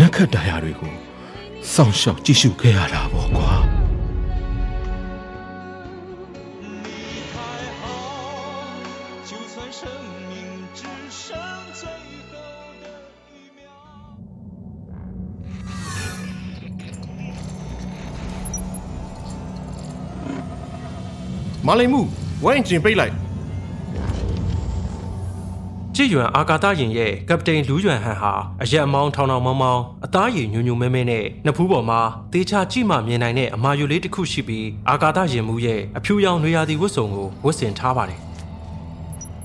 နက်ခတ်တရားတွေကိုစောင့်ရှောက်ကြည့်ရှုခဲ့ရတာပေါ့ကွာမလေးမှုဝိုင်းကျင်ပိတ်လိုက် ကြည်ရွံအာကာသရင်ရဲ့ကပတိန်လူးရွံဟန်ဟာအရက်အမောင်းထောင်ထောင်မောင်းမောင်းအသားရည်ညူညူမဲမဲနဲ့နှစ်ဖူးပေါ်မှာတေချာကြည့်မှမြင်နိုင်တဲ့အမာယူလေးတစ်ခုရှိပြီးအာကာသရင်မှုရဲ့အဖြူရောင်နွေရာသီဝတ်စုံကိုဝတ်ဆင်ထားပါတယ်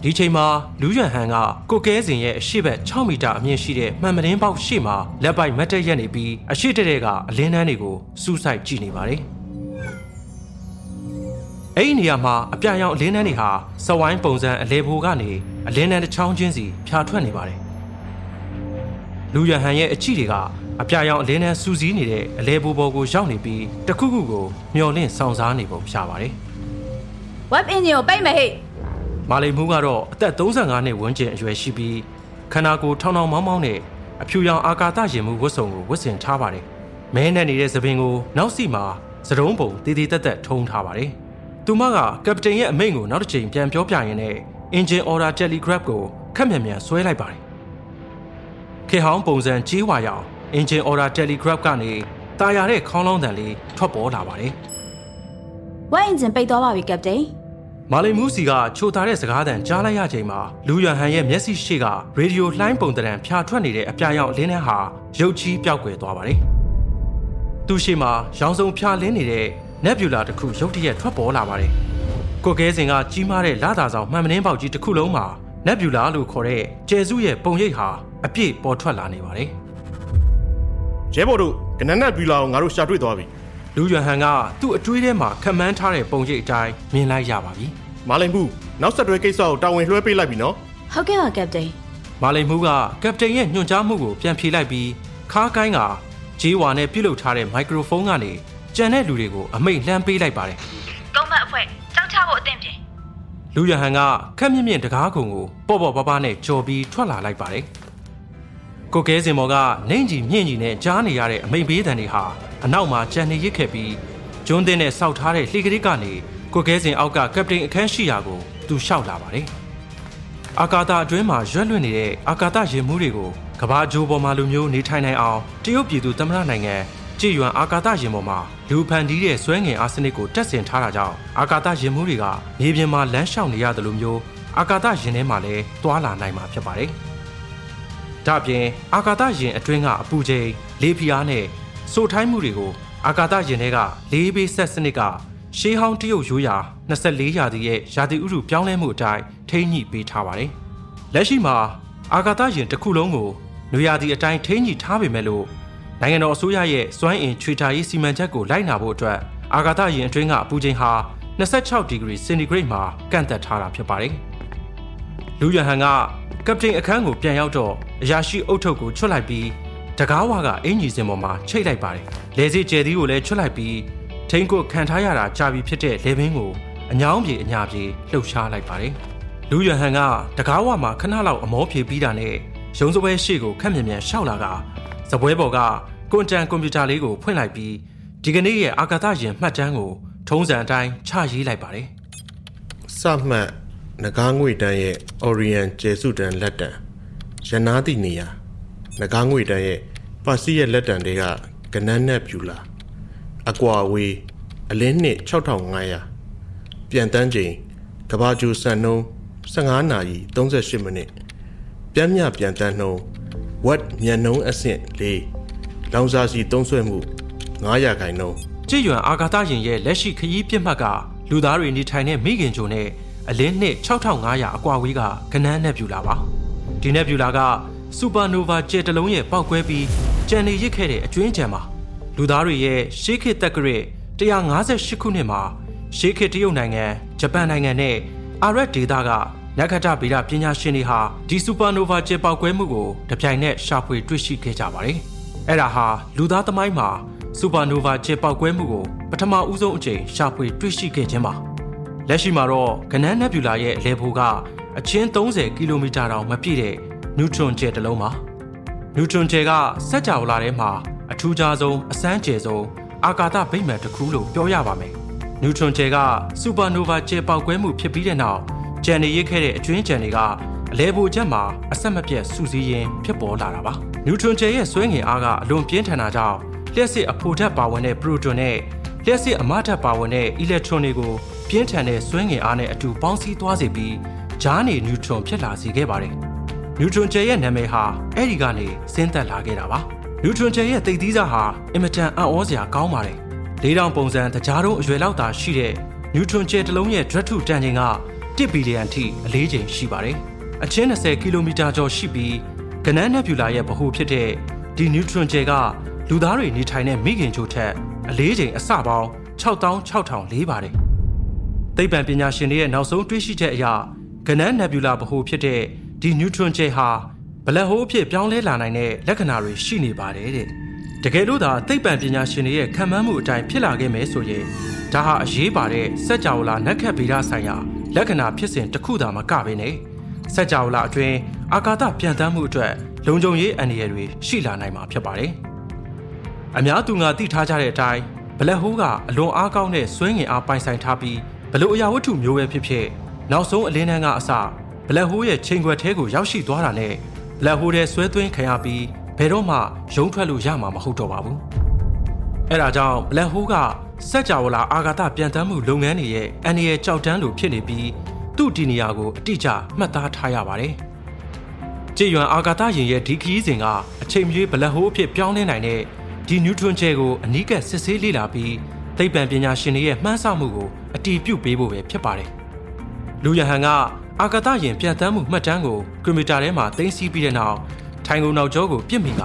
ဒီချိန်မှာလူးရွံဟန်ကကိုကဲစင်ရဲ့အရှိဘက်6မီတာအမြင့်ရှိတဲ့မှန်မတင်းပေါက်ရှေ့မှာလက်ပိုက်မတ်တက်ရက်နေပြီးအရှိတဲ့တဲ့ကအလင်းနှန်းတွေကိုစူးစိုက်ကြည့်နေပါတယ်အဲ့ဒီနေရာမှာအပြာရောင်အလင်းနှန်းတွေဟာစဝိုင်းပုံစံအလေဘိုကနေ အလင်းနှန်းတစ်ချောင်းချင်းစီဖြာထွက်နေပါတယ်။လူရဟန်ရဲ့အချီတွေကအပြာရောင်အလင်းနှန်းစူးစီးနေတဲ့အလေဘိုပေါ်ကိုရောက်နေပြီးတစ်ခုခုကိုမျောလင့်ဆောင်စားနေပုံရပါတယ် web engine ကိုပိတ်မယ်ဟဲ့။မာလီမူးကတော့အသက်35နှစ်ဝန်းကျင်အရွယ်ရှိပြီးခန္ဓာကိုယ်ထောင်ထောင်မောင်းမောင်းနဲ့အဖြူရောင်အာကာသရင်မှုဝတ်စုံကိုဝတ်ဆင်ထားပါတယ်။မဲနဲ့နေတဲ့သပင်ကိုနောက်စီမှာစတုံးပုံတည်တည်တက်တက်ထုံးထားပါတယ်။သူမကကပတိန်ရဲ့အမိန့်ကိုနောက်တစ်ချိန်ပြန်ပြောပြရင်းနဲ့ engine order telegraph ကိုခက်မြန်မြန်ဆွဲလိုက်ပါတယ်။ခေဟောင်းပုံစံကြီးဝါရောင် engine order telegraph ကနေတာယာတဲ့ခေါင်းလောင်းတန်လေးထွက်ပေါ်လာပါတယ် web engine ပိတ်သွားပါပြီကပတိန်။မာလီမူးစီကချိုထားတဲ့စကားသံကြားလိုက်ရချိန်မှာလူရန်ဟန်ရဲ့မျက်စိရှိကရေဒီယိုလှိုင်းပုံတံဖြာထွက်နေတဲ့အပြာရောင်အလင်းထဲဟာရုပ်ချီးပျောက်ကွယ်သွားပါတယ်။သူ့ရှိမှာရောင်စုံဖြာလင်းနေတဲ့ nebula တစ်ခုရုတ်တရက်ထွက်ပေါ်လာပါတယ်။ ကိုကဲစင်ကကြီးမားတဲ့လာတာဆောင်မှန်မင်းပေါက်ကြီးတစ်ခုလုံးမှာ nebula လို့ခေါ်တဲ့ကျဲစုရဲ့ပုံရိပ်ဟာအပြည့်ပေါ်ထွက်လာနေပါတယ်ရဲဘော်တို့ကနနက်ဘီလာကိုငါတို့ရှာတွေ့သွားပြီ။လူရန်ဟန်ကသူ့အတွေးထဲမှာခံမှန်းထားတဲ့ပုံရိပ်အတိုင်းမြင်လိုက်ရပါပြီ။မလိမ့်မှုနောက်ဆက်တွဲကိစ္စကိုတာဝန်လွှဲပေးလိုက်ပြီနော်ဟုတ်ကဲ့ပါကပတိန်မာလိန်မှုကကပတိန်ရဲ့ညွှန်ကြားမှုကိုပြန်ဖြေလိုက်ပြီးခါးကိုင်းကဂျေးဝါနဲ့ပြုတ်လုထားတဲ့မိုက်ခရိုဖုန်းကနေကြံတဲ့လူတွေကိုအမိန့်လှမ်းပေးလိုက်ပါတယ် လူရဟန်ကခက်မြင့်မြင့်တကားကုံကိုပေါ့ပေါ့ပါးပါးနဲ့ကြော်ပြီးထွက်လာလိုက်ပါတယ်။ကိုကဲစင်မော်ကနေန့်ကြီးမြင့်ကြီးနဲ့ကြားနေရတဲ့အမိန့်ပေးတန်တွေဟာအနောက်မှာကြံနေရစ်ခဲ့ပြီးကျွန်းတင်းနဲ့စောက်ထားတဲ့လှေကလေးကနေကိုကဲစင်အောက်ကကပတိန်အခန်းရှိရာကိုသူလျှောက်လာပါတယ်။အာကာသအတွင်းမှာရွက်လွင့်နေတဲ့အာကာသရင်မှုတွေကိုကဘာဂျိုးပေါ်မှာလူမျိုးနေထိုင်နိုင်အောင်တရုတ်ပြည်သူသမ္မတနိုင်ငံ ကြည်ရွံအာကာသရင်ပေါ်မှာလူဖန်တီးတဲ့ဆွဲငင်အာစနစ်ကိုတက်ဆင်ထားတာကြောင့်အာကာသရင်မှုတွေကမြေပြင်မှာလမ်းလျှောက်နေရတယ်လို့မျိုးအာကာသရင်ထဲမှာလည်းတွာလာနိုင်မှာဖြစ်ပါတယ်။ဒါ့အပြင်အာကာသရင်အတွင်းကအပူချိန်လေဖိအားနဲ့စိုးထိုင်းမှုတွေကိုအာကာသရင်ထဲကလေးဘေးဆက်စနစ်ကရှေးဟောင်းတရုတ်ရိုးရာ24ရာသီရဲ့ရာသီဥတုပြောင်းလဲမှုအတိုင်းထိန်းညှိပေးထားပါတယ်။လက်ရှိမှာအာကာသယာဉ်တစ်ခုလုံးကိုနွေရာသီအတိုင်းထိန်းညှိထားပေမဲ့လို့ နိုင်ငံတော်အစိုးရရဲ့စွမ်းအင်ချွေတာရေးစီမံချက်ကိုလိုက်နာဖို့အတွက်အာကာသယာဉ်အတွင်းကအပူချိန်ဟာ26ဒီဂရီစင်တီဂရိတ်မှာကန့်သက်ထားတာဖြစ်ပါတယ်။လူရဟန်ကကပတိန်အခန်းကိုပြန်ရောက်တော့အရာရှိအုပ်ထုပ်ကိုချွတ်လိုက်ပြီးတကားဝါကအင်ဂျီစင်ပေါ်မှာချိတ်လိုက်ပါတယ်။လေစစ်ကျယ်သီးကိုလည်းချွတ်လိုက်ပြီးထိန်းကိုခံထားရတာကြာပြီဖြစ်တဲ့လေဘင်းကိုအညောင်းပြေအညာပြေလှုပ်ရှားလိုက်ပါတယ်။လူရဟန်ကတကားဝမှာခဏလောက်အမောဖြေပြီးတာနဲ့ရုံးစပွဲရှေ့ကိုခက်မြင်မြန်ရှောက်လာက စပွဲပေါ်ကကွန်တန်ကွန်ပျူတာလေးကိုဖွင့်လိုက်ပြီးဒီကနေ့ရဲ့အာကာသယာဉ်မှတ်တမ်းကိုထုံးစံအတိုင်းချရေးလိုက်ပါတယ်စမှတ်ငကားငွေတန်းရဲ့ Orion ကျဲစုတန်းလက်တံရနာသည့်နေရာငကားငွေတန်းရဲ့ပါစီရဲ့လက်တံတွေကကနန်းနဲ့ပြူလာအကွာအဝေးအလင်းနှစ်6500ပြန်တန်းချိန်ကဘာကျူစံနှုံး15နာရီ38မိနစ်ပြန်မြပြန်တန်းနှုံး ဝက်မြန်နှုံးအဆင့်4လောင်စာစီသုံးဆွဲမှု900ခိုင်နှုန်းကြည်ရွံအာဂါသရင်ရဲ့လက်ရှိခရီးပြစ်မှတ်ကလူသားတွေနေထိုင်တဲ့မိခင်ဂျုံနဲ့အလင်းနှစ်6500အကွာဝေးကကနန်းနဲ့ပြူလာပါဒီနဲ့ပြူလာကစူပါနိုဗာကြယ်တလုံးရဲ့ပောက်ကွဲပြီးကြံနေရစ်ခဲ့တဲ့အကျွင်းကြံမှာလူသားတွေရဲ့ရှေးခေတ်တက်ကရက်158ခုနှစ်မှာရှေးခေတ်တရုတ်နိုင်ငံဂျပန်နိုင်ငံနဲ့အာရက်ဒေတာက နက္ခတ္တဗေဒပညာရှင်တွေဟာဒီစူပါနိုဗာကြယ်ပောက်ကွဲမှုကိုတပြိုင်နက်ရှာဖွေတွေ့ရှိခဲ့ကြပါတယ်အဲ့ဒါဟာလူသားသမိုင်းမှာစူပါနိုဗာကြယ်ပောက်ကွဲမှုကိုပထမဦးဆုံးအကြိမ်ရှာဖွေတွေ့ရှိခဲ့ခြင်းပါလက်ရှိမှာတော့ကနန်းနက်ဗျူလာရဲ့အလဲဖိုးကအချင်း30ကီလိုမီတာတောင်မပြည့်တဲ့နျူထရွန်ကျယ်တစ်လုံးပါနျူထရွန်ကျယ်ကစက်ကြောလာထဲမှာအထူးခြားဆုံးအစမ်းကျယ်ဆုံးအာကာသဗိမ္မာန်တစ်ခုလို့ပြောရပါမယ်နျူထရွန်ကျယ်ကစူပါနိုဗာကျယ်ပောက်ကွဲမှုဖြစ်ပြီးတဲ့နောက် ကျန်နေရစ်ခဲ့တဲ့အကျွင်းကျန်တွေကအလဲဖိုချက်မှာအဆက်မပြတ်စူးစီးရင်းဖြစ်ပေါ်လာတာပါနျူထရွန်ကျယ်ရဲ့ဆွဲငင်အားကအလွန်ပြင်းထန်တာကြောင့်လျှက်စစ်အဖိုဓာတ်ပါဝင်တဲ့ပရိုတွန်နဲ့လျှက်စစ်အမဓာတ်ပါဝင်တဲ့အီလက်ထရွန်တွေကိုပြင်းထန်တဲ့ဆွဲငင်အားနဲ့အတူပေါင်းစည်းသွားစေပြီးဂျားနေနျူထရွန်ဖြစ်လာစေခဲ့ပါတယ်နျူထရွန်ကျယ်ရဲ့နာမည်ဟာအဲ့ဒီကနေဆင်းသက်လာခဲ့တာပါနျူထရွန်ကျယ်ရဲ့တိတ်သီးစားဟာအင်မတန်အံ့ဩစရာကောင်းပါတယ်လေးတောင်ပုံစံတကြားလုံးအရွယ်လောက်သာရှိတဲ့နျူထရွန်ကျယ်တစ်လုံးရဲ့ဒရက်ထုတန်ချိန်က 1ဘီလီယံထိအလေးချိန်ရှိပါတယ်အချင်း20ကီလိုမီတာကျော်ရှိပြီးကနန်းနက်ဗျူလာရဲ့ဗဟိုဖြစ်တဲ့ဒီနျူထရွန်ကျယ်ကလူသားတွေနေထိုင်တဲ့မိခင်ချိုထက်အလေးချိန်အစပေါင်း6600လေးပါတယ်သိပ္ပံပညာရှင်တွေရဲ့နောက်ဆုံးတွေ့ရှိချက်အရကနန်းနက်ဗျူလာဗဟိုဖြစ်တဲ့ဒီနျူထရွန်ကျယ်ဟာဘလက်ဟိုးအဖြစ်ပြောင်းလဲလာနိုင်တဲ့လက္ခဏာတွေရှိနေပါတယ်တဲ့တကယ်လို့သာသိပ္ပံပညာရှင်တွေရဲ့ခံမှန်းမှုအတိုင်းဖြစ်လာခဲ့မယ်ဆိုရင်ဒါဟာအရေးပါတဲ့စက်ကြောလာနက်ခတ်ဗေဒဆိုင်ရာ လက္ခဏာဖြစ်စဉ်တစ်ခုသာမကဘဲနဲ့စက်ကြောလာအတွင်းအာကာသပြန်တမ်းမှုအတွက်လုံခြုံရေးအန္တရာယ်တွေရှိလာနိုင်မှာဖြစ်ပါတယ်အများသူငါသိထားကြတဲ့အတိုင်းဘလက်ဟိုးကအလွန်အားကောင်းတဲ့ဆွဲငင်အားပိုင်ဆိုင်ထားပြီးဘလို့အရာဝတ္ထုမျိုးပဲဖြစ်ဖြစ်နောက်ဆုံးအလင်းတန်းကအစဘလက်ဟိုးရဲ့ချိန်ခွက်ထဲကိုရောက်ရှိသွားတာနဲ့ဘလက်ဟိုးထဲဆွဲသွင်းခံရပြီးဘယ်တော့မှရုံးထွက်လို့ရမှာမဟုတ်တော့ပါဘူး အဲ့ဒါကြောင့်ဘလက်ဟိုးကစက်ကြဝဠာအာဂါသပြန်တမ်းမှုလုပ်ငန်းတွေရဲ့အန္တရာယ်ကြောက်တန်းလိုဖြစ်နေပြီးသူ့ဒီနေရာကိုအတိအကျမှတ်သားထားရပါတယ်ကြည်ရွံအာဂါသရင်ရဲ့ဒီခီးစဉ်ကအချိန်မြေးဘလက်ဟိုးအဖြစ်ပြောင်းလဲနိုင်တဲ့ဒီနျူထရွန်ကျယ်ကိုအနီးကပ်စစ်ဆေးလေ့လာပြီးသိပ္ပံပညာရှင်တွေရဲ့မှန်းဆမှုကိုအတည်ပြုပေးဖို့ပဲဖြစ်ပါတယ်လူရဟန်ကအာကာသယာဉ်ပြန်တမ်းမှုမှတ်တမ်းကိုကွန်ပျူတာထဲမှာသိမ်းဆည်းပြီးတဲ့နောက်ထိုင်ကုန်နောက်ကျောကိုပြစ်မိက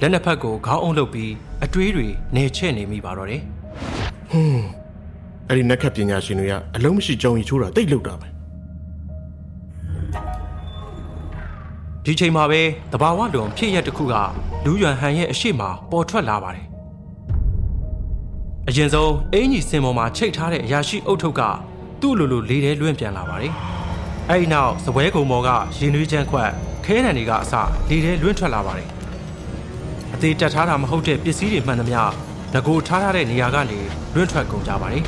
လက်နှစ်ဖက်ကိုခေါင်းအုံလုပ်ပြီး အတွေးတွေနေချဲ့နေမိပါတော့တယ်ဟွန်းအဲ့ဒီနက်ခတ်ပညာရှင်တွေကအလုံးမရှိကြောင်ကြီးချိုးတာတိတ်လောက်တာပဲဒီချိန်မှာပဲတဘာဝလွန်ဖြစ်ရက်တစ်ခုကလူယွမ်ဟန်ရဲ့အရှိမပေါ်ထွက်လာပါတယ်အရင်ဆုံးအင်ကြီးစင်ပေါ်မှာချိတ်ထားတဲ့အရာရှိအုပ်ထုပ်ကသူ့လိုလိုလေးထဲလွင့်ပြန်လာပါတယ်အဲဒီနောက်စပွဲကုံပေါ်ကရင်နွေးချမ်းခွက်ခဲတံတွေကအစလေးထဲလွင့်ထွက်လာပါတယ်အ သေးတက်ထားတာမဟုတ်တဲ့ပစ္စည်းတွေမှန်သမျှငကိုထားထားတဲ့နေရာကနေလွင့်ထွက်ကုန်ကြပါတယ်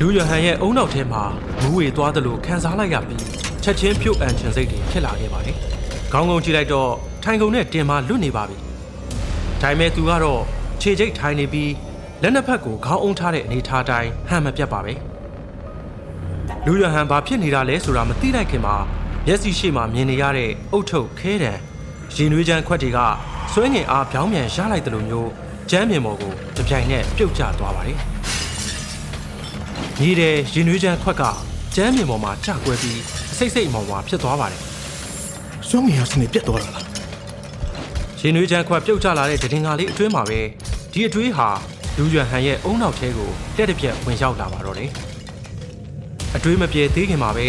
လူယဟန်ရဲ့အုံနောက်ထဲမှာမူးဝေသွားသလိုခံစားလိုက်ရပြီးချက်ချင်းပြုတ်အန်ချင်စိတ်တွေဖြစ်လာခဲ့ပါတယ်။ခေါင်းကုန်းကြည့်လိုက်တော့ထိုင်ကုန်နဲ့တင်မလွတ်နေပါပြီ။ဒါပေမဲ့သူကတော့ခြေချိတ်ထိုင်နေပြီးလက်နှစ်ဖက်ကိုခေါင်းအုံထားတဲ့အနေထားတိုင်းဟန်မပြတ်ပါပဲ။လူရဟန်ဘာဖြစ်နေတာလဲဆိုတာမသိနိုင်ခင်မှာမျက်စိရှိမှမြင်နေရတဲ့အုတ်ထုပ်ခဲတံ ရင်နွေးချမ်းခွက်တွေကဆွဲငင်အားပြောင်းပြန်ရလိုက်တယ်လို့မျိုးကျမ်းမြင်ပေါ်ကိုတပြိုင်နက်ပြုတ်ကျသွားပါတယ်။ညီတဲ့ရင်နွေးချမ်းခွက်ကကျမ်းမြင်ပေါ်မှာကျကွဲပြီးအစိတ်စိတ်မောင်မာဖြစ်သွားပါတယ်စွန့်ငင်ရစနေပြတ်သွားတာလား။ရင်နွေးချမ်းခွက်ပြုတ်ကျလာတဲ့တည်ငါလေးအတွင်းမှာပဲဒီအတွေးဟာလူရွံဟန်ရဲ့အုံနောက်ထဲကိုတက်တစ်ပြက်ဝင်ရောက်လာပါတော့တယ်။အတွေးမပြေသေးခင်မှာပဲ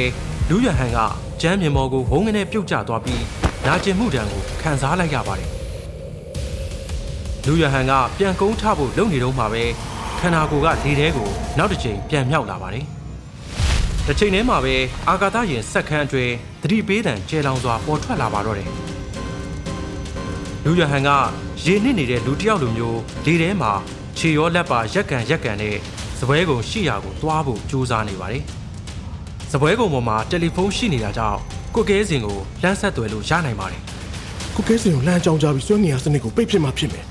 လူရွံဟန်ကကျမ်းမြင်ပေါ်ကိုဝုန်းကနေပြုတ်ကျသွားပြီး နာကျင်မှုတံကိုခံစားလိုက်ရပါတယ်။လူရွံဟန်ကပြန်ကုန်းထဖို့လုပ်နေတော့မှပဲခန္ဓာကိုယ်ကလေထဲကိုနောက်တစ်ချိန်ပြန်မြောက်လာပါတယ်။တစ်ချိန်တည်းမှာပဲအာကာသယာဉ်စက်ခန်းအတွင်းသတိပေးတံကျဲလောင်စွာပေါ်ထွက်လာပါတော့တယ်။လူရဟန်ကရေနစ်နေတဲ့လူတစ်ယောက်လိုမျိုးလေထဲမှာခြေရောလက်ပါရက်ကန်ရက်ကန်နဲ့စပွဲကုံရှိရာကိုတွားဖို့ကြိုးစားနေပါတယ်။ စပွဲကုံပေါ်မှာတယ်လီဖုန်းရှိနေတာကြောင့်ကိုကဲစင်ကိုလမ်းဆက်သွယ်လို့ရနိုင်ပါတယ်ကိုကဲစင်ကိုလမ်းကြောင်းကြပြီးစွန့်ငင်ရစနစ်ကိုပိတ်ဖြစ်မှဖြစ်မယ်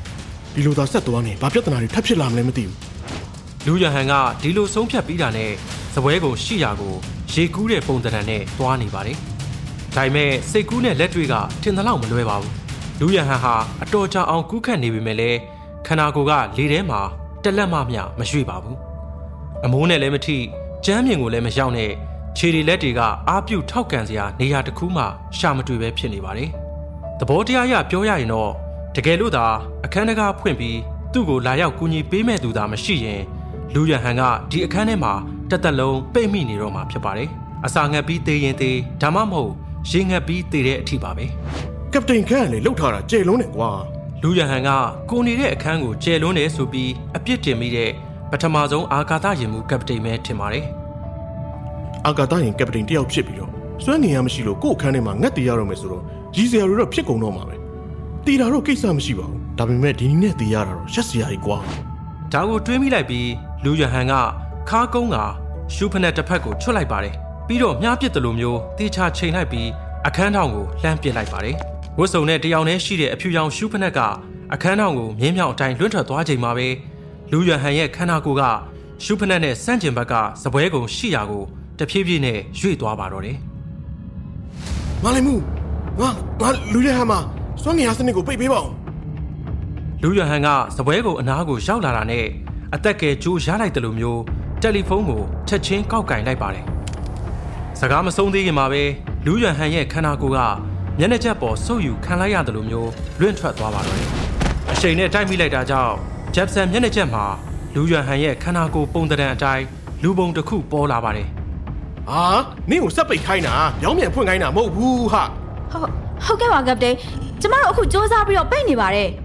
ဒီလိုသာဆက်သွားနေဘာပြဿနာတွေထပ်ဖြစ်လာမလဲမသိဘူးလူရဟန်ကဒီလိုဆုံးဖြတ်ပြီးတာနဲ့စပွဲကိုရှိရာကိုရေကူးတဲ့ပုံသဏ္ဍာန်နဲ့သွားနေပါတယ်။ဒါပေမဲ့စိတ်ကူးနဲ့လက်တွေကထင်သလောက်မလွယ်ပါဘူး။လူရဟန်ဟာအတော်ကြာအောင်ကူးခတ်နေပေမဲ့လည်းခန္ဓာကိုယ်ကလေထဲမှာတက်လက်မှမျှမရွေ့ပါဘူး။အမိုးနဲ့လည်းမထိကျမ်းမြင်ကိုလည်းမရောက်နဲ့ ခြေတွေလက်တွေကအာပြုတ်ထောက်ကန်စရာနေရာတစ်ခုမှရှာမတွေ့ပဲဖြစ်နေပါတယ်။သဘောတရားအရပြောရရင်တော့တကယ်လို့သာအခန်းတကားဖွင့်ပြီးသူ့ကိုလာရောက်ကူညီပေးမဲ့သူသာမရှိရင်လူရဟန်ကဒီအခန်းထဲမှာတက်တက်လုံးပိတ်မိနေတော့မှာဖြစ်ပါတယ်။အစာငတ်ပြီးသေးရင်သေးဒါမှမဟုတ်ရေငတ်ပြီးသေးတဲ့အထိပါပဲကပတိန်ခန့်ကလည်းလှုပ်ထားတာကျေလုံးတယ်ကွာ။လူရဟန်ကကိုနေတဲ့အခန်းကိုကျယ်လွန်းတယ်ဆိုပြီးအပြစ်တင်မိတဲ့ပထမဆုံးအာကာသယာဉ်မှူးကပတိန်ပဲထင်ပါတယ် အာကာသရင်ကပတိန်တယောက်ဖြစ်ပြီးတော့စွမ်းငင်ရမရှိလို့ကို့အခန်းထဲမှာငတ်တည်ရတော့မယ်ဆိုတော့ရည်စရာတွေတော့ဖြစ်ကုန်တော့မှာပဲတည်တာတော့ကိစ္စမရှိပါဘူးဒါပေမဲ့ဒီနေ့နဲ့တည်ရတာတော့ရက်စရာကြီးကွာ။ဒါကိုတွေးမိလိုက်ပြီးလူရဟန်ကခါကုန်းကရှုဖနက်တစ်ဖက်ကိုချွတ်လိုက်ပါတယ်။ပြီးတော့မြားပစ်တယ်လို့မျိုးတေချာချိန်လိုက်ပြီးအခန်းထောင်ကိုလှမ်းပစ်လိုက်ပါတယ်။ဝတ်စုံနဲ့တယောက်တည်းရှိတဲ့အဖြူရောင်ရှုဖနက်ကအခန်းထောင်ကိုမြင်းမြောင်အတိုင်းလွင့်ထွက်သွားချိန်မှာပဲလူရဟန်ရဲ့ခန္ဓာကိုယ်ကရှုဖနက်နဲ့စန့်ကျင်ဘက်ကစပွဲကုံရှိရာကို တဖြည်းဖြည်းနဲ့ရွေ့သွားပါတော့တယ်မလေးမှုငါငါလူရဲဟမ်းမှာစွမ်းငင်ရစနစ်ကိုပိတ်ပေးပါဦး။လူရဟန်ကစပွဲကုံအနားကိုရောက်လာတာနဲ့အသက်ကယ်ကြိုးရလိုက်တယ်လို့မျိုးတယ်လီဖုန်းကိုချက်ချင်းကောက်ကင်လိုက်ပါတယ်။စကားမဆုံးသေးခင်မှာပဲလူရဟန်ရဲ့ခန္ဓာကိုယ်ကမျက်နှာချက်ပေါ်ဆုပ်ယူခံလိုက်ရတယ်လို့မျိုးလွင့်ထွက်သွားပါတော့တယ်။အချိန်နဲ့တိုက်မိလိုက်တာကြောင့်ဂျက်ဆန်မျက်နှာချက်မှာလူရဟန်ရဲ့ခန္ဓာကိုယ်ပုံသဏ္ဍာန်အတိုင်းလူပုံတစ်ခုပေါ်လာပါတယ် ဟာနင့်ကိုစက်ပိတ်ခိုင်းတာပြောင်းပြန်ဖွင့်ခိုင်းတာမဟုတ်ဘူးဟာဟုတ်ဟုတ်ကဲ့ပါကပတိန်ကျမတို့အခုစူးစမ်းပြီးတော့ပိတ်နေပါတယ်။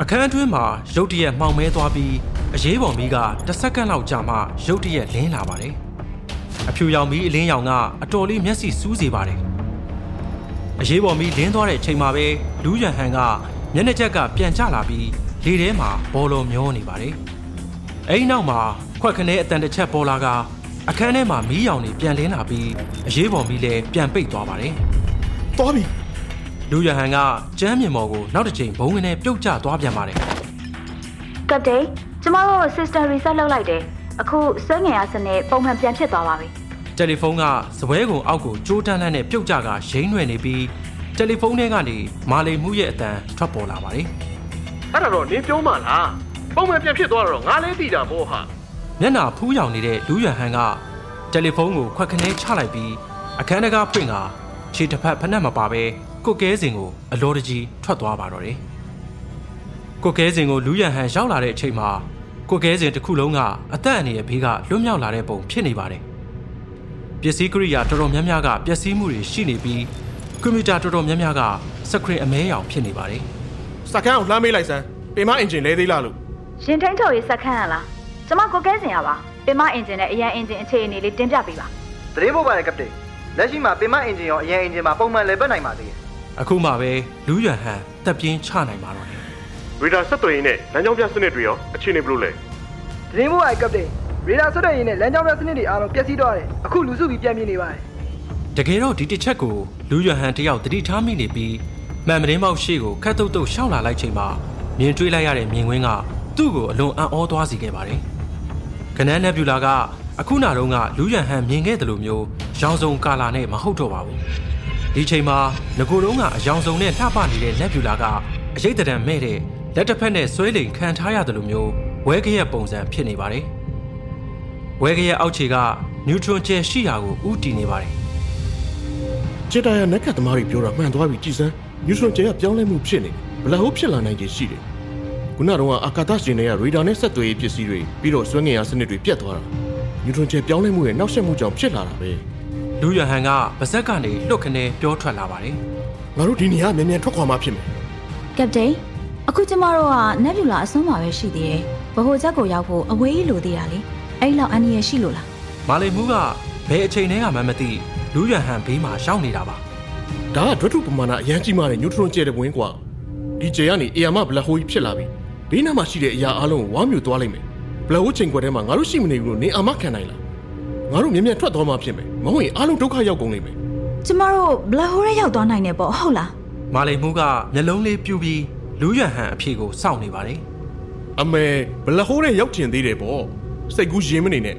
အခန်းအတွင်းမှာရုတ်တရက်မှောင်မဲသွားပြီးအရေးပေါ်မီးကတစ်စက္ကန့်လောက်ကြာမှရုတ်တရက်လင်းလာပါတယ်။အဖြူရောင်မီးအလင်းရောင်ကအတော်လေးမျက်စိစူးစေပါတယ်။အရေးပေါ်မီးလင်းသွားတဲ့အချိန်မှာပဲလူးရန်ဟန်ကမျက်နှာချက်ကပြန်ကျလာပြီးလေထဲမှာဘောလုံးမျောနေပါတယ်။အဲဒီနောက်မှာခွက်ခနဲအတန်တစ်ချက်ပေါ်လာက အခန်းထဲမှာမီးရောင်တွေပြန်လင်းလာပြီးအရေးပေါ်မီးလည်းပြန်ပိတ်သွားပါတယ်။သွားပြီလူရဟန်ကကျမ်းမြေမော်ကိုနောက်တစ်ချိန်ဘုံငင်းနဲ့ပြုတ်ကျသွားပြန်ပါတယ်ကပတိန်ကျမတို့ system reset လုပ်လိုက်တယ်အခုစွဲငင်ရစနစ်ပုံမှန်ပြန်ဖြစ်သွားပါပြီ။တယ်လီဖုန်းကစပွဲကုံအောက်ကိုကြိုးတန်းလန်းနဲ့ပြုတ်ကျကရိမ့်ရွယ်နေပြီးတယ်လီဖုန်းထဲကနေမာလီမှုရဲ့အတန်ထွက်ပေါ်လာပါတယ်အဲ့ဒါတော့နင်းပြောမှလားပုံမှန်ပြန်ဖြစ်သွားတော့ငါလည်းသိတာပေါ့ဟာ။ မျက်နှာဖူးယောင်နေတဲ့လူရဟန်ကတယ်လီဖုန်းကိုခွက်ခနဲချလိုက်ပြီးအခန်းတကားဖွင့်ကခြေတစ်ဖက်ဖက်နှက်မပါပဲကိုကဲစင်ကိုအလောတကြီးထွက်သွားပါတော့တယ်။ကိုကဲစင်ကိုလူရဟန်ရောက်လာတဲ့အချိန်မှာကိုကဲစင်တစ်ခုလုံးကအသက်အန္တရာယ်ဘေးကလွတ်မြောက်လာတဲ့ပုံဖြစ်နေပါတယ်။ပစ္စည်းကိရိယာတော်တော်များများကပျက်စီးမှုတွေရှိနေပြီးကွန်ပျူတာတော်တော်များများကစခရင်အမဲရောင်ဖြစ်နေပါတယ်စကန်းကိုလှမ်းမေးလိုက်စမ်းပင်မအင်ဂျင်လဲသေးလားလို့ရင်ထိန်ထုတ်ရေးစက်ခန်းရလား ကျမကိုကဲစင်ရပါပင်မအင်ဂျင်နဲ့အရန်အင်ဂျင်အခြေအနေလေးတင်ပြပေးပါသတင်းပို့ပါတယ်ကပတိန်လက်ရှိမှာပင်မအင်ဂျင်ရောအရန်အင်ဂျင်မှာပုံမှန်လည်ပတ်နိုင်ပါသေးတယ်။အခုမှပဲလူရဟန်တက်ပြင်းချနိုင်ပါတော့တယ်ရေဒါဆက်သွယ်ရေးနဲ့လမ်းကြောင်းပြစနစ်တွေရောအခြေအနေဘယ်လိုလဲသတင်းပို့ပါတယ်ကပတိန်ရေဒါဆွတ်တဲ့ရင်းနဲ့လမ်းကြောင်းပြစနစ်တွေအားလုံးပျက်စီးသွားတယ်အခုလူစုပြီးပြန်ပြေးနေပါတယ်။တကယ်တော့ဒီတစ်ချက်ကိုလူရဟန်တယောက်တတိထားမိနေပြီးမှန်မင်းမောက်ရှိကိုခတ်တုတ်တုတ်ရှောက်လာလိုက်ချိန်မှာမြင်တွေ့လိုက်ရတဲ့မြင်ကွင်းကသူ့ကိုအလွန်အံ့ဩသွားစေခဲ့ပါတယ်။ ကနန်းနက်ဗျူလာကအခုနာတော့ကလူရဟန်မြင်ခဲ့တယ်လို့မျိုးရောင်စုံကာလာနဲ့မဟုတ်တော့ပါဘူး။ဒီချိန်မှာငကိုတုံးကအယောင်စုံနဲ့လှပနေတဲ့နက်ဗျူလာကအရေးတရံမဲ့တဲ့လက်တစ်ဖက်နဲ့ဆွဲလိန်ခံထားရတယ်လို့မျိုးဝဲကရက်ပုံစံဖြစ်နေပါတယ်။ဝဲကရက်အောက်ခြေကနျူထရွန်ကျဲရှိရာကိုဥတည်နေပါတယ်ဂျက်တာရနက်ကတ်သမားတွေပြောတာမှန်သွားပြီကြည်စမ်းညူထရွန်ကျဲကပြောင်းလဲမှုဖြစ်နေတယ်ဘလဟုတ်ဖြစ်လာနိုင်ခြေရှိတယ် ခုနကတော့အာကာသရှင်တွေကရေဒါနဲ့ဆက်သွယ်ရေးပစ္စည်းတွေပြီးတော့စွမ်းငင်ရစနစ်တွေပြတ်သွားတာညူထရွန်ကျဲပြောင်းလဲမှုရဲ့နောက်ဆက်မှုကြောင့်ဖြစ်လာတာပဲလူရဟန်ကပါဇက်ကနေလွတ်ခနဲပြောထွက်လာပါတယ်ငါတို့ဒီနေရာမြန်မြန်ထွက်ခွာမှဖြစ်မယ်ကပတိန်အခုကျမတို့ကနက်ဗျူလာအစွန်းမှာပဲရှိသေးတယ်ဘဟိုချက်ကိုရောက်ဖို့အဝေးကြီးလိုသေးတာလေအဲ့လောက်အန္တရာယ်ရှိလို့လား။မာလီမူးကဘယ်အချိန်တည်းကမှမသိလူရဟန်ဘေးမှာရှောင်းနေတာပါဒါကဒွတ်ထုပမာဏအရန်ကြီးမားတဲ့ညူထရွန်ကျဲတဲ့ဘဝင်ကွာဒီကျဲကနေအီယာမဘလက်ဟိုးကြီးဖြစ်လာပြီ ဘေးနားမှာရှိတဲ့အရာအလုံးကိုဝါမျိုးသွားလိုက်မယ်ဘလက်ဟိုးချိန်ခွက်ထဲမှာငါတို့ရှိမနေဘူးလို့နေအာမခံနိုင်လားငါတို့မြန်မြန်ထွက်သွားမှဖြစ်မယ်မဟုတ်ရင်အလုံးဒုက္ခရောက်ကုန်လိမ့်မယ်ကျမတို့ဘလက်ဟိုးရဲရောက်သွားနိုင်တယ်ပေါ့ဟုတ်လား။မာလီမူးကမျက်လုံးလေးပြူပြီးလူရဟန်အဖြေကိုစောင့်နေပါတယ်အမေဘလက်ဟိုးတဲ့ရောက်ချင်သေးတယ်ပေါ့စိတ်ကူးရင်းမနေနဲ့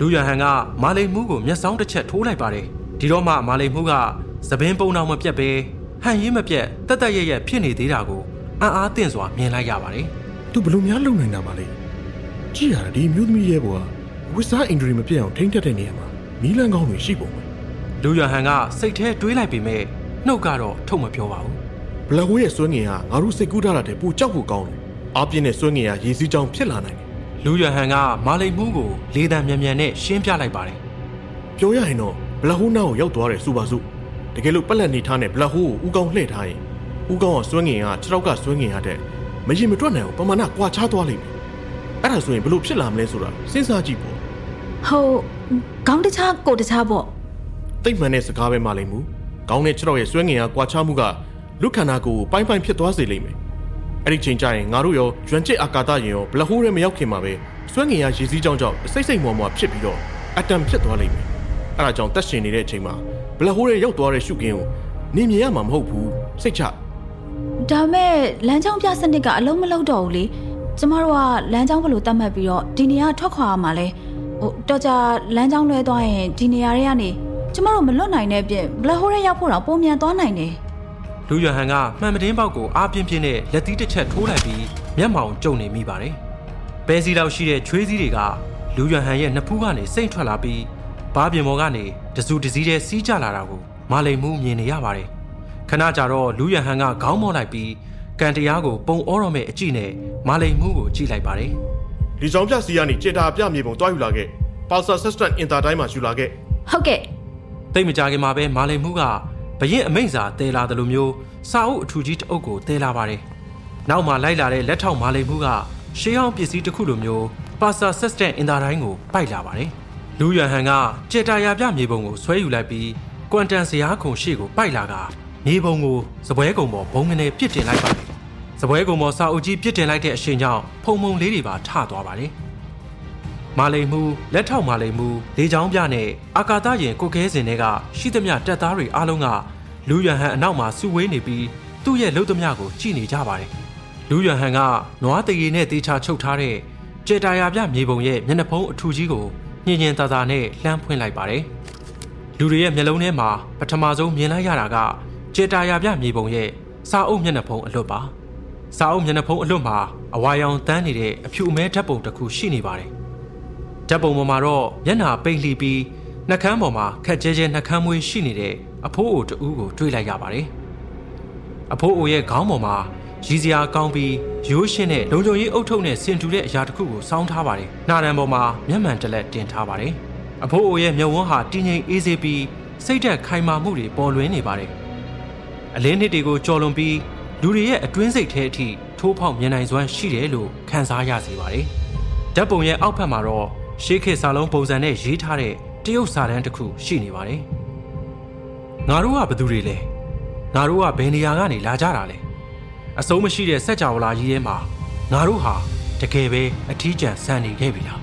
လူရဟန်ကမာလိန်မှုကိုမျက်စောင်းတစ်ချက်ထိုးလိုက်ပါတယ်ဒီတော့မှမာလိန်မှုကသပင်းပုံတော်မပြတ်ပဲဟန်ရင်မပြတ်တက်တက်ရရဖြစ်နေသေးတာကိုအံ့အားသင့်စွာမြင်လိုက်ရပါတယ် သူဘယ်လို့များလုံနိုင်တာပါလဲကြည့်ရတာဒီမျိုးသမီးရဲ့ဘွာဝစ်စားအင်ဒရီမပြတ်အောင်ထိမ့်တက်တဲ့နေရာမှာမီးလန်းကောင်းတွေရှိပုံပဲလူရဟန်ကစိတ်ထဲတွေးလိုက်ပေမဲ့နှုတ်ကတော့ထုတ်မပြောပါဘူးဘလက်ဟိုးရဲ့စွဲငင်ကငါတို့စိတ်ကူးထားတာတဲ့ပိုကြောက်ဖို့ကောင်းတယ်အားပြင်းတဲ့စွဲငင်ကရေစီးကြောင်ဖြစ်လာနိုင်တယ်လူရဟန်ကမာလိန်မှုကိုလေတံမြန်မြန်နဲ့ရှင်းပြလိုက်ပါတယ်ပြောရရင်တော့ဘလက်ဟိုးနားကိုရောက်သွားတယ်ဆိုပါစို့တကယ်လို့ပက်လက်နေထားတဲ့ဘလက်ဟိုးကိုဥကောင်းလှည့်ထားရင်ဥကောင်းကစွဲငင်ကခြေထောက်ကစွဲငင်ရတဲ့ မရင်မတွက်နိုင်အောင်ပမာဏကွာခြားသွားလိမ့်မယ်အဲ့ဒါဆိုရင်ဘလို့ဖြစ်လာမလဲဆိုတာစဉ်းစားကြည့်ပေါ့ဟုတ်ခေါင်းတခြားကိုယ်တခြားပေါ့တိတ်မှန်တဲ့စကားပဲမလိမ့်ဘူး။ကောင်းတဲ့ခြေတော့ရဲ့ဆွဲငင်ကကွာခြားမှုကလူခန္ဓာကိုယ်ကိုပိုင်းပိုင်းဖြစ်သွားစေလိမ့်မယ်။အဲ့ဒီချိန်ကျရင်ငါတို့ရောရွံကျစ်အာကာသရင်ရောဘလဟိုးရဲမရောက်ခင်မှာပဲဆွဲငင်ကရေစည်းကြောင်းကြောင့်စိတ်စိတ်မွားမွားဖြစ်ပြီးတော့အတံဖြစ်သွားလိမ့်မယ်။အဲ့ဒါကြောင့်တက်ရှင်နေတဲ့အချိန်မှာဘလဟိုးရဲရောက်သွားတဲ့ရှုကင်းကိုနေမြင်ရမှာမဟုတ်ဘူး။စိတ်ချ ဒါမဲ့လမ်းကြောင်းပြစနစ်ကအလုံးမလုံးတော့ဘူးလေကျမတို့ကလမ်းကြောင်းဘယ်လိုတတ်မှတ်ပြီးတော့ဒီနေရာထွက်ခွာရမှာလဲဟိုတော့ကြလမ်းကြောင်းလွဲသွားရင်ဒီနေရာတွေကနေကျမတို့မလွတ်နိုင်တဲ့အပြင်ဘလက်ဟိုးရဲရောက်ဖို့တော့ပုံမြန်သွားနိုင်တယ်လူရဟန်ကမှန်မတင်းပေါက်ကိုအားပြင်းပြင်းနဲ့လက်သီးတစ်ချက်ထိုးလိုက်ပြီးမျက်မှောင်ကျုံနေမိပါတယ်။ပဲစီလောက်ရှိတဲ့ချွေးစည်းတွေကလူရဟန်ရဲ့နှစ်ဖူးကနေစိမ့်ထွက်လာပြီးဘားပြင်ပေါ်ကနေတစုတစည်းတဲ့စီးကြလာတာကိုမာလိန်မှုမြင်နေရပါတယ်။ ခဏကြာတော့လူရဟန်ကခေါင်းမော့လိုက်ပြီးကန်တရားကိုပုံဩတော်မဲ့အကြည့်နဲ့မာလိန်မှုကိုကြည့်လိုက်ပါတယ်။ဒီကြောင်ပြစီကနေကြေတာပြမြေပုံတွားယူလာခဲ့။ပါဆာဆက်စတန်အင်တာတိုင်းမှာယူလာခဲ့ဟုတ်ကဲ့တိတ်မကြခင်မှာပဲမာလိန်မှုကဘရင်အမိန့်စာတဲလာတယ်လို့မျိုးစာအုပ်အထူကြီးတစ်အုပ်ကိုတဲလာပါတယ်။နောက်မှလိုက်လာတဲ့လက်ထောက်မာလိန်မှုကရှေးအောင်ပစ္စည်းတစ်ခုလိုမျိုးပါစာဆက်စတန်အင်တာတိုင်းကိုပိုက်လာပါတယ်။လူရဟန်ကကြေတာယာပြမြေပုံကိုဆွဲယူလိုက်ပြီးကွမ်တန်စရာခုံရှေ့ကိုပိုက်လာက မြေပုံကိုစပွဲကုံပေါ်ဘုံငနေပစ်တင်လိုက်ပါတယ်။စပွဲကုံပေါ်စာအုပ်ကြီးပစ်တင်လိုက်တဲ့အချိန်ကြောင့်ဖုံဖုံလေးတွေပါထသွားပါတယ်။မာလိန်မှုလက်ထောက်မာလိန်မှုလေချောင်းပြနဲ့အာကာသယာဉ်ကိုကဲစင်တွေကရှိသမျှတပ်သားတွေအားလုံးကလူရဟန်အနောက်မှာစုဝေးနေပြီးသူ့ရဲ့လှုပ်သမျှကိုကြည့်နေကြပါတယ်။လူရဟန်ကနွားတရီနဲ့တေချာချုပ်ထားတဲ့ကြေတာယာပြမြေပုံရဲ့မျက်နှာဖုံးအထူကြီးကိုညင်ညင်သာသာနဲ့လှမ်းဖွင့်လိုက်ပါတယ်။လူတွေရဲ့မျက်လုံးထဲမှာပထမဆုံးမြင်လိုက်ရတာက ကြေတာယာပြမြေပုံရဲ့စာအုပ်မျက်နှာဖုံးအလွတ်ပါ။စာအုပ်မျက်နှာဖုံးအလွတ်မှာအဝါရောင်တန်းနေတဲ့အဖြူအမဲဓာတ်ပုံတစ်ခုရှိနေပါတယ်။ဓာတ်ပုံပေါ်မှာတော့မျက်နှာပိတ်လှီပြီးနှာခမ်းပေါ်မှာခက်ကျဲကျဲနှာခမ်းမွေးရှိနေတဲ့အဖိုးအိုတူကိုတွေ့လိုက်ရပါတယ်။အဖိုးအိုရဲ့ခေါင်းပေါ်မှာရည်စရာကောင်းပြီးရိုးရှင်းတဲ့လုံခြုံရေးအုပ်ထုပ်နဲ့ဆင်တူတဲ့အရာတစ်ခုကိုစောင်းထားပါတယ်။နှာရံပေါ်မှာမျက်မှန်တစ်လက်တင်ထားပါတယ်။အဖိုးအိုရဲ့မျက်ဝန်းဟာတင်းငိမ်အေးဆေးပြီးစိတ်သက်ခိုင်မာမှုတွေပေါ်လွင်နေပါတယ်။ အလင်းနှစ်တွေကိုကြော်လွန်ပြီးလူတွေရဲ့အတွင်းစိတ်ထဲအထိထိုးဖောက်မြင်နိုင်စွမ်းရှိတယ်လို့ခန်းစားရစေပါတယ်။ဓာတ်ပုံရဲ့အောက်ဖက်မှာတော့ရှေးခေတ်စာလုံးပုံစံနဲ့ရေးထားတဲ့တရုတ်စာတမ်းတစ်ခုရှိနေပါတယ်။ငါတို့ကဘယ်သူတွေလဲ။ငါတို့ကဘယ်နေရာကနေလာကြတာလဲ။အဆုံးမရှိတဲ့စက်ကြဝဠာကြီးထဲမှာငါတို့ဟာတကယ်ပဲအထီးကျန်ဆန်နေခဲ့ပြီလား